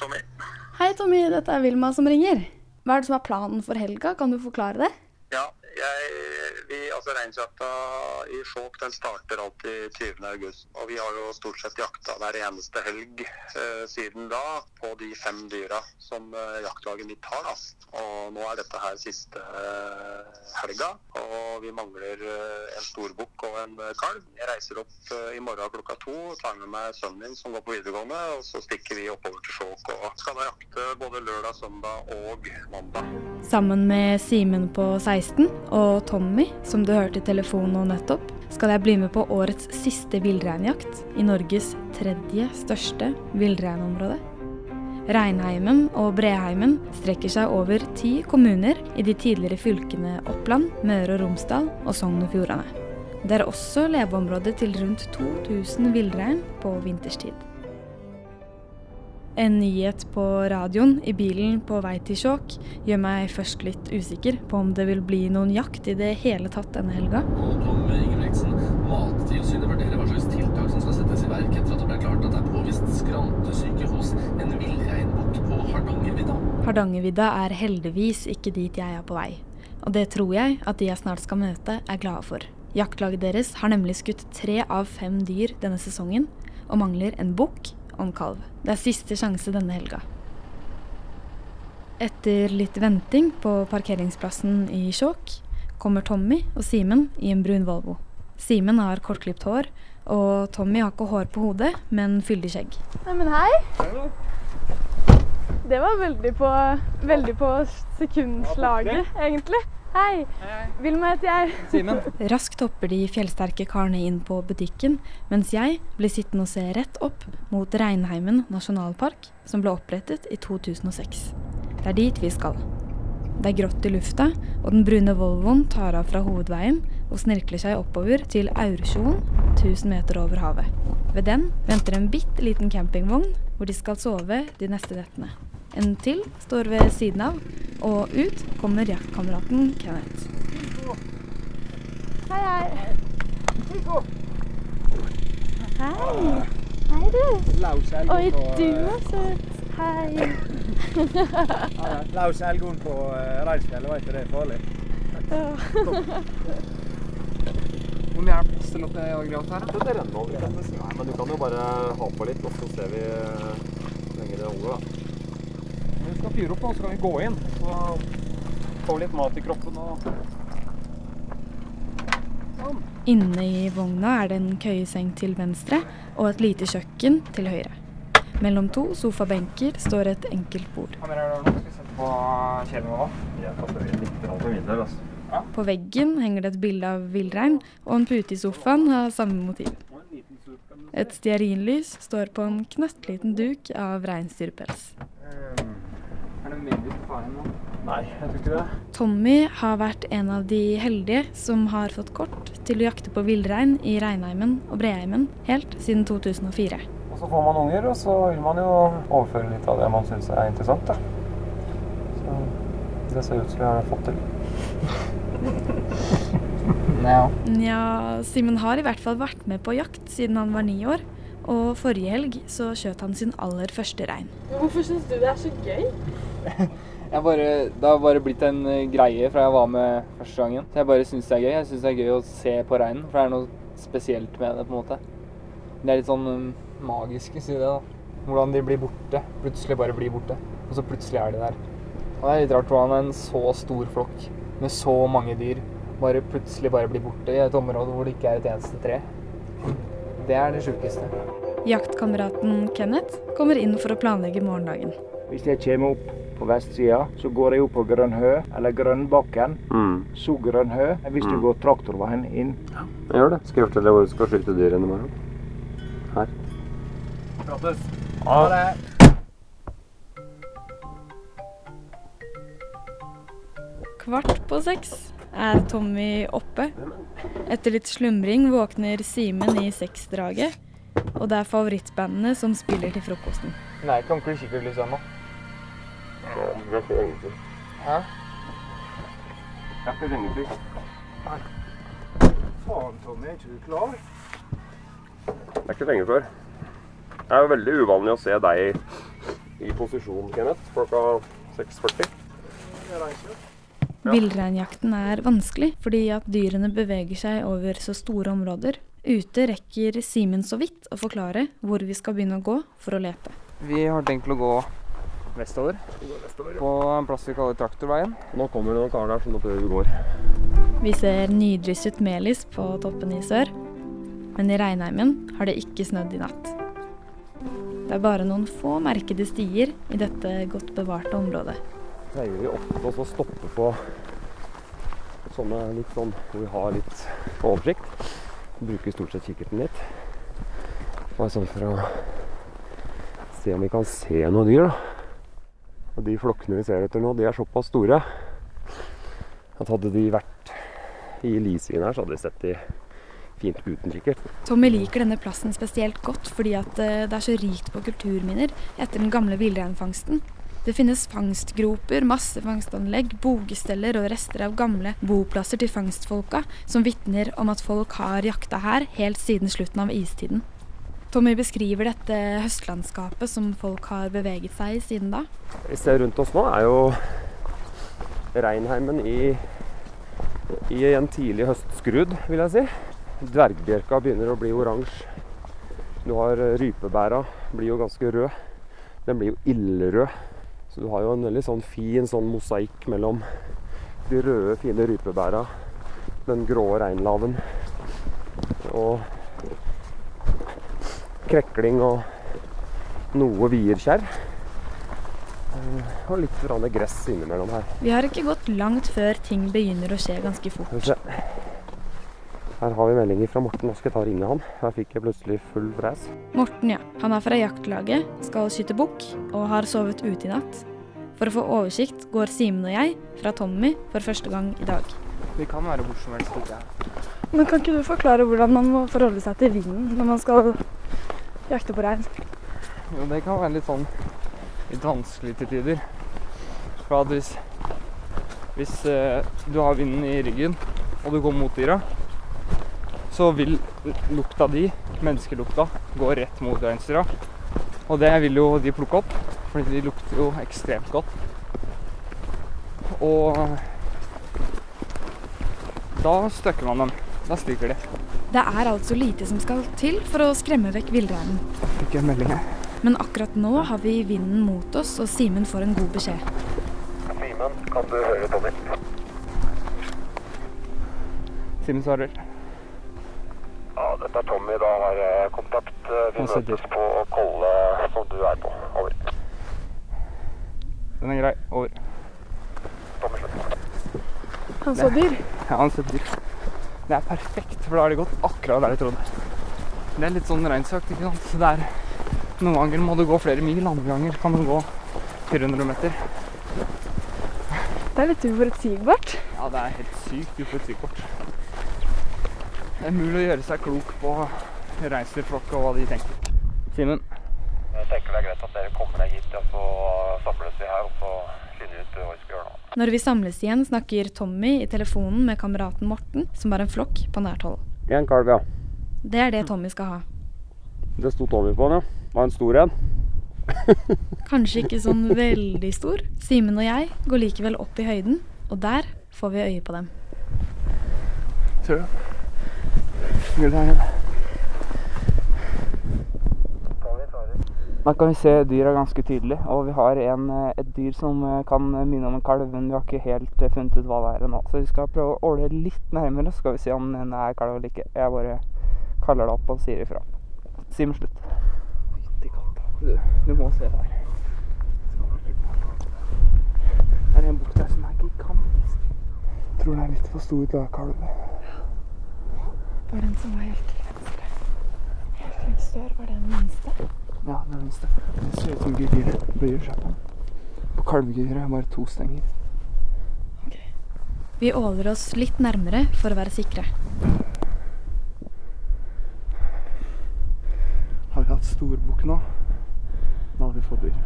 Tommy. Hei, Tommy. Dette er Vilma som ringer. Hva er det som er planen for helga? Kan du forklare det? Altså Reinsjakta i Skjåk den starter alltid 20. august. Og vi har jo stort sett jakta hver eneste helg eh, siden da på de fem dyra som eh, jaktlaget mitt har. da. Og nå er dette her siste eh, helga, og vi mangler eh, en storbukk og en eh, kalv. Jeg reiser opp eh, i morgen klokka to, tar med meg sønnen min som går på videregående, og så stikker vi oppover til Skjåk og skal da jakte både lørdag, søndag og mandag. Sammen med Simen på 16 og Tommy, som du hørte i telefonen nå nettopp, skal jeg bli med på årets siste villreinjakt i Norges tredje største villreinområde. Reinheimen og Breheimen strekker seg over ti kommuner i de tidligere fylkene Oppland, Møre og Romsdal og Sogn og Fjordane. Det er også leveområde til rundt 2000 villrein på vinterstid. En nyhet på radioen i bilen på vei til Skjåk gjør meg først litt usikker på om det vil bli noen jakt i det hele tatt denne helga. Ingebrigtsen, Mattilsynet vurderer hva slags tiltak som skal settes i verk etter at det ble klart at det er påvist skrantesyke hos en villreinbukk på Hardangervidda. Hardangervidda er heldigvis ikke dit jeg er på vei. Og det tror jeg at de jeg snart skal møte, er glade for. Jaktlaget deres har nemlig skutt tre av fem dyr denne sesongen, og mangler en bukk en kalv. Det er siste sjanse denne helga. Etter litt venting på parkeringsplassen i Skjåk, kommer Tommy og Simen i en brun Volvo. Simen har kortklipt hår, og Tommy har ikke hår på hodet, men fyldig skjegg. Nei, men hei. Det var veldig på, veldig på sekundslaget, egentlig. Hei. Vilma heter jeg. Simen. Raskt hopper de fjellsterke karene inn på butikken, mens jeg blir sittende og se rett opp mot Reinheimen nasjonalpark, som ble opprettet i 2006. Det er dit vi skal. Det er grått i lufta, og den brune Volvoen tar av fra hovedveien og snirkler seg oppover til Aursjoen, 1000 meter over havet. Ved den venter en bitte liten campingvogn hvor de skal sove de neste nettene. En til står ved siden av, og ut kommer jaktkameraten Kenneth. Hei, hei. Hei. Hei, du. Oi, du er søt. Hei. Laus Elgon på uh, Reinsfjellet, vet du det er farlig. Hvor mye er det plass til at jeg jager her? Det renner over men du kan jo bare ha på litt, og så ser vi eh, hvor lenge det holder, da. Skal fyre opp nå, så kan vi gå inn. Så får vi litt mat i kroppen og Sånn. Inne i vogna er det en køyeseng til venstre og et lite kjøkken til høyre. Mellom to sofabenker står et enkelt bord. På. På veggen henger det et bilde av villrein, og en pute i sofaen har samme motiv. Et stearinlys står på en knøttliten duk av reinsdyrpels. Er det mer vi skal ta igjen nå? Nei, jeg tror ikke det. Tommy har vært en av de heldige som har fått kort til å jakte på villrein i Reinheimen og Breheimen helt siden 2004. Og så får man unger, og så vil man jo overføre litt av det man syns er interessant, da. Så det ser ut som vi har fått til. ja. Nja, Simen har i hvert fall vært med på jakt siden han var ni år. Og forrige helg så skjøt han sin aller første rein. Hvorfor syns du det er så gøy? Jeg bare, det har bare blitt en eh, greie fra jeg var med første gangen. Så jeg bare syns det er gøy. Jeg syns det er gøy å se på reinen, for det er noe spesielt med det. på en måte. Det er litt sånn um, magisk, si det. da. Hvordan de blir borte. Plutselig bare blir borte. Og så plutselig er de der. Og det er litt rart hvordan en så stor flokk med så mange dyr bare plutselig bare blir borte i et område hvor det ikke er et eneste tre. Det er det sjukeste. Jaktkameraten Kenneth kommer inn for å planlegge morgendagen. Hvis jeg kommer opp på vestsida, så går jeg opp på Grønhø, eller Grønnbakken. Mm. Så Grønhø. Hvis du Mm. går traktorveien inn. Jeg gjør det. Skal jeg fortelle hvor du skal skyte dyrene i morgen? Her. Prates. Ha det. Kvart på seks er Tommy oppe. Etter litt slumring våkner Simen i seksdraget. Og det er favorittbandene som spiller til frokosten. Nei, kan ikke bli skikkelig lyst ennå. Hæ? Jeg skal ringe Nei. Faen, Tommy, er ikke du klar? Det er ikke lenge før. Det er veldig uvanlig å se deg i posisjon, Kenneth, klokka 6.40. Villreinjakten er vanskelig fordi at dyrene beveger seg over så store områder. Ute rekker Simen så vidt å forklare hvor vi skal begynne å gå for å lete. Vi har tenkt å gå vestover på en plass vi kaller Traktorveien. Nå kommer det noen karer der, så nå prøver vi går. Vi ser nydrysset melis på toppen i sør, men i Reinheimen har det ikke snødd i natt. Det er bare noen få merkede stier i dette godt bevarte området. pleier vi ofte å stoppe på sånne litt sånn hvor vi har litt oversikt. Bruker stort sett kikkerten litt. Bare sånn for å se om vi kan se noen dyr, da. Og de flokkene vi ser etter nå, de er såpass store at hadde de vært i lisvin her, så hadde de sett de fint uten kikkert. Tommy liker denne plassen spesielt godt fordi at eh, det er så rikt på kulturminner etter den gamle villreinfangsten. Det finnes fangstgroper, masse fangstanlegg, bogesteller og rester av gamle boplasser til fangstfolka, som vitner om at folk har jakta her helt siden slutten av istiden. Tommy beskriver dette høstlandskapet som folk har beveget seg i siden da. Vi ser rundt oss nå, er jo Reinheimen i, i en tidlig høstskrud, vil jeg si. Dvergbjørka begynner å bli oransje. Du har rypebæra, blir jo ganske rød. Den blir jo ildrød. Så du har jo en veldig sånn fin sånn mosaikk mellom de røde, fine rypebæra, den grå reinlaven og krekling og noe vierkjerr. Eh, Og litt gress innimellom her. Vi har ikke gått langt før ting begynner å skje ganske fort. Her har vi meldinger fra Morten. Nå skal jeg ta og ringe han. Her fikk jeg plutselig full fres. Morten, ja. Han er fra jaktlaget, skal skyte bukk og har sovet ute i natt. For å få oversikt går Simen og jeg fra Tommy for første gang i dag. Vi kan være hvor som helst ute. Men kan ikke du forklare hvordan man må forholde seg til vinden når man skal jakte på rein? Jo, det kan være litt sånn litt vanskelig til tider. For at hvis, hvis eh, du har vinden i ryggen, og du går mot dyra, så vil lukta di, menneskelukta, gå rett mot reinsdyra. Og det vil jo de plukke opp, fordi de lukter jo ekstremt godt. Og da støkker man dem. Da stikker de. Det er altså lite som skal til for å skremme vekk villreinen. Fikk en melding her. Men akkurat nå har vi vinden mot oss, og Simen får en god beskjed. Simen, kan du høre Tommy? Simen svarer. Ja, dette er Tommy. Da har jeg kontakt. Vi Han sitter. møtes på Kolle, som du er på. Over. Den er grei. Over. Tommy, slutt. Han så dyr. Ja, han setter dyr. Det er perfekt, for da har det gått akkurat der jeg trodde. Det er litt sånn reinsøkt, ikke sant. Så det er Noen ganger må du gå flere mil, andre ganger kan du gå 400 meter. Det er litt uforutsigbart. Ja, det er helt sykt uforutsigbart. Det er mulig å gjøre seg klok på reinsdyrflokk og hva de tenker. Simen, Jeg tenker det er greit at dere kommer deg hit, og så samles vi her, og så finner vi ut Når vi samles igjen, snakker Tommy i telefonen med kameraten Morten, som har en flokk på nært hold. En kalv, ja. Det er det Tommy skal ha. Det sto Tommy på den, ja. Var en stor en. Kanskje ikke sånn veldig stor. Simen og jeg går likevel opp i høyden, og der får vi øye på dem. tror du? Skal vi se. Da kan vi se dyra ganske tydelig, og vi har en, eh, et dyr som eh, kan minne om en kalv, men vi har ikke helt eh, funnet ut hva det er ennå. Så vi skal prøve å åle litt nærmere, så skal vi se om den er kalv eller ikke. Jeg bare kaller det opp og sier ifra. Simen, slutt. Fytti katta. Du, du må se her. Det er en bukk der som er gigantisk. Jeg tror den er litt for stor til å være kalv. Var den som var helt? Sør, var den minste? Ja, den minste. Det ser ut som gehyr bøyer seg på. På kalvegehyret er bare to stenger. Ok. Vi åler oss litt nærmere for å være sikre. Har vi hatt storbukk nå, da hadde vi fått dyr.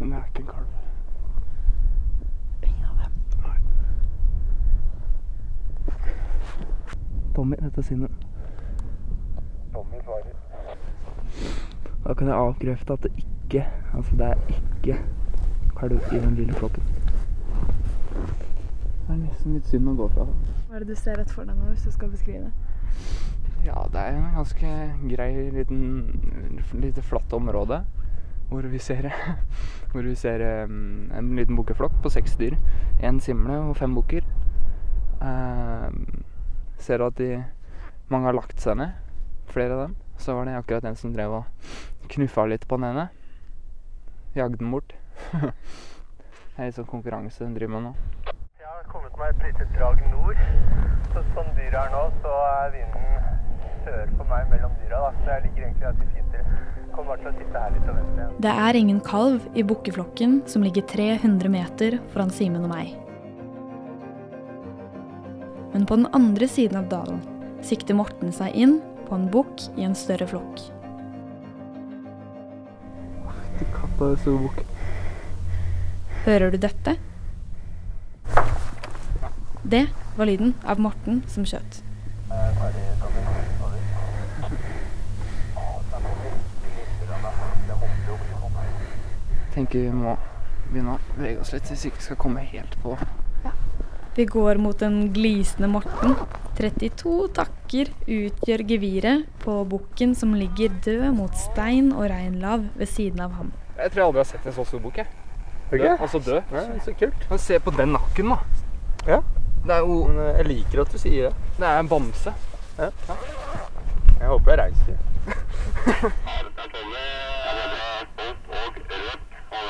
Men det er ikke en kalv. Ingen av dem. Tommy, dette er Simen. Tommy svarer. Da kan jeg avkrefte at det ikke Altså, det er ikke kalv i den lille flokken. Det er nesten litt synd å gå fra. Hva er det du ser rett for deg nå, hvis du skal beskrive det? Ja, det er en ganske grei liten lite flatt område hvor vi ser, hvor vi ser um, en liten bukkeflokk på seks dyr. Én simle og fem bukker. Uh, ser at de mange har lagt seg ned, flere av dem. Så var det akkurat en som drev og knuffa litt på den ene. Jagde den bort. det er litt sånn konkurranse den driver med nå. Jeg har kommet meg et lite drag nord. Så sånn dyret er nå, så er vinden sør for meg mellom dyra. Da. Så jeg ligger egentlig ganske fint til. Kommer til å sitte her litt og vente igjen. Det er ingen kalv i bukkeflokken som ligger 300 meter foran Simen og meg. Men på den andre siden av dalen sikter Morten seg inn på en bukk i en større flokk. Katta er stor bukk. Hører du dette? Det var lyden av Morten som skjøt. Tenker vi må begynne å bevege oss litt hvis vi ikke skal komme helt på. Vi går mot en glisende Morten. 32 takker utgjør geviret på bukken som ligger død mot stein og reinlav ved siden av ham. Jeg tror jeg aldri har sett en så stor bukk, ikke? Altså død. Nei, så kult. Men Se på den nakken, da. Ja. Det er jo Men eh, jeg liker at du sier det. Det er en bamse. Jeg håper jeg reiser. Er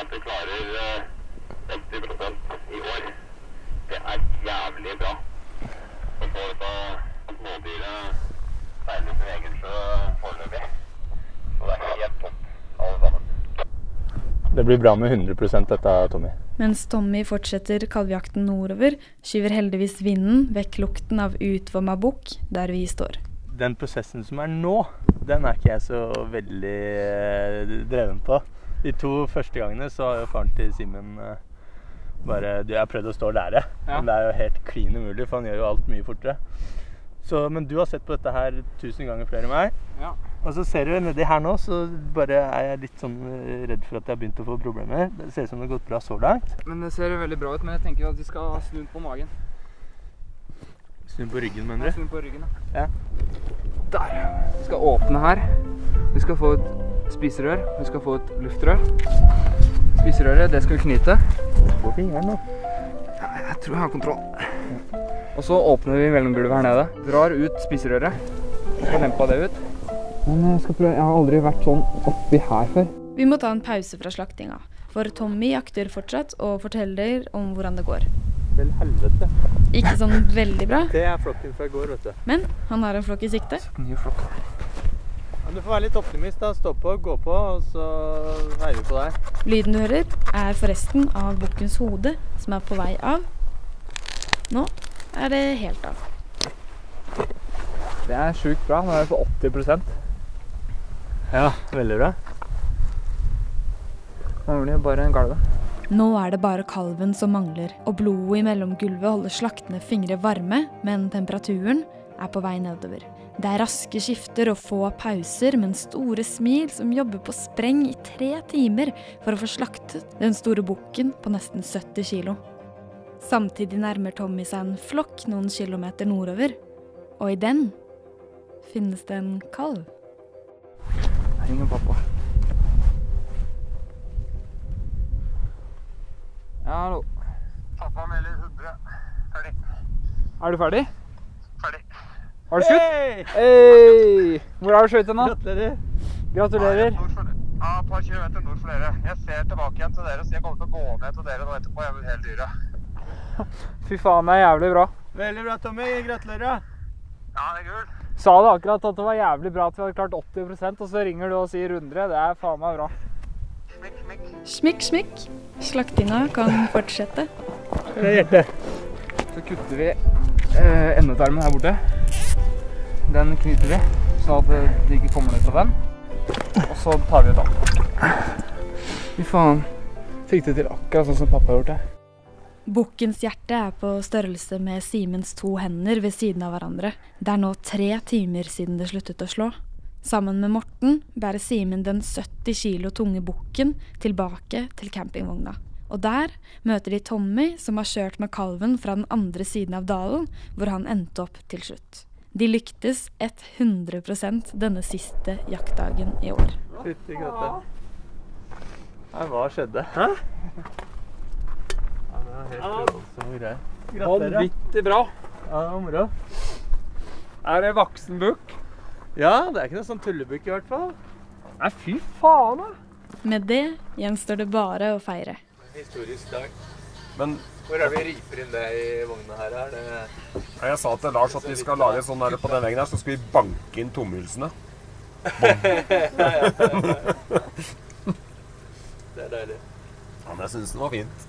er klarer eh, 60 i år. Det er jævlig bra. Å få dette smådyret seile sin egen sjø foreløpig. Så det er helt topp, alle sammen. Det blir bra med 100% dette, Tommy. Mens Tommy fortsetter kalvejakten nordover, skyver heldigvis vinden vekk lukten av utvomma bukk der vi står. Den prosessen som er nå, den er ikke jeg så veldig eh, dreven på. De to første gangene så har jo faren til Simen eh, bare Du, jeg har prøvd å stå og lære, Ja. men det er jo helt klin umulig, for han gjør jo alt mye fortere. Så, men du har sett på dette her tusen ganger flere enn meg. Ja. Og så ser du nedi her nå, så bare er jeg litt sånn eh, redd for at jeg har begynt å få problemer. Det ser ut som det har gått bra så langt. Men det ser veldig bra ut. Men jeg tenker at vi skal snu den på magen. Snu på ryggen, mener du? Snu den på ryggen, Ja. Der. Vi skal åpne her. Vi skal få et spiserør. Vi skal få et luftrør. Spiserøret, det skal vi knyte. På fingeren nå. Ja, jeg tror jeg har kontroll. Og så åpner vi mellomgulvet her nede. Drar ut spiserøret. Får lempa det ut. Men jeg skal prøve. Jeg har aldri vært sånn oppi her før. Vi må ta en pause fra slaktinga, for Tommy jakter fortsatt og forteller om hvordan det går. Vel helvete. Ikke sånn veldig bra, Det er flokken fra i går, vet du. men han har en flokk i sikte. Nye flokk. Ja, du får være litt optimist. da. Stå på, gå på, og så heier vi på deg. Lyden du hører, er forresten av bukkens hode, som er på vei av. Nå er det helt av. Det er sjukt bra. Nå er det på 80 Ja, veldig bra. Mangler jo bare gulvet. Nå er det bare kalven som mangler, og blodet i mellomgulvet holder slaktende fingre varme, men temperaturen er på vei nedover. Det er raske skifter og få pauser, men store smil som jobber på spreng i tre timer for å få slaktet den store bukken på nesten 70 kilo. Samtidig nærmer Tommy seg en flokk noen kilometer nordover, og i den finnes det en kalv. Ringer pappa. Ja, hallo. Pappa melder 100. Ferdig. Er du ferdig? Ferdig. Har du skutt? Hei! hey! Hvor har du skutt den, da? Gratulerer. Gratulerer. Ja, et par kilometer nord for dere. Jeg ser tilbake igjen til dere, så jeg kommer til å gå ned til dere nå etterpå. Jeg vil hele dyret. Fy faen, det er jævlig bra. Veldig bra, Tommy. Gratulerer. Ja, det er kult. Sa du akkurat at det var jævlig bra at vi hadde klart 80% og så ringer du og sier 100? Det er faen meg bra. Smikk, smikk. Slaktinga kan fortsette. Det er hjerte. Så kutter vi eh, endetarmen her borte. Den knyter vi, sånn at det- det ikke kommer ned fra den. Og så tar vi ut alt. Fy faen. Fikk det til akkurat sånn som pappa har gjort det. Bukkens hjerte er på størrelse med Simens to hender ved siden av hverandre. Det er nå tre timer siden det sluttet å slå. Sammen med Morten bærer Simen den 70 kilo tunge bukken tilbake til campingvogna. Og der møter de Tommy, som har kjørt med kalven fra den andre siden av dalen, hvor han endte opp til slutt. De lyktes 100% denne siste jaktdagen i år. Fytti katta. Hva skjedde? Hæ? Ja. Vanvittig bra. Ja, det var moro. Er det voksen bukk? Ja, det er ikke noe sånn tullebukk i hvert fall. Nei, fy faen, da. Med det gjenstår det bare å feire. Historisk dag. Men Hvor er det vi riper inn det i vogna her? Er det jeg sa til Lars at vi skal lage sånn der på den veggen her, så skal vi banke inn tomhylsene. Det er deilig. Ja, men jeg syns den var fint.